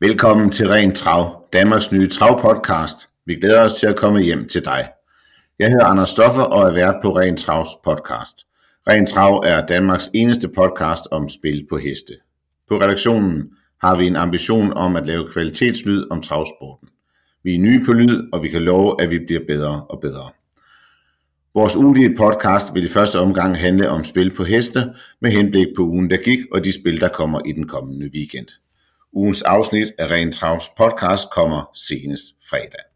Velkommen til Ren Trav, Danmarks nye travpodcast. Vi glæder os til at komme hjem til dig. Jeg hedder Anders Stoffer og er vært på Ren Travs podcast. Ren Trav er Danmarks eneste podcast om spil på heste. På redaktionen har vi en ambition om at lave kvalitetslyd om travsporten. Vi er nye på lyd, og vi kan love, at vi bliver bedre og bedre. Vores ugentlige podcast vil i første omgang handle om spil på heste, med henblik på ugen, der gik, og de spil, der kommer i den kommende weekend. Ugens afsnit af Ren Travs podcast kommer senest fredag.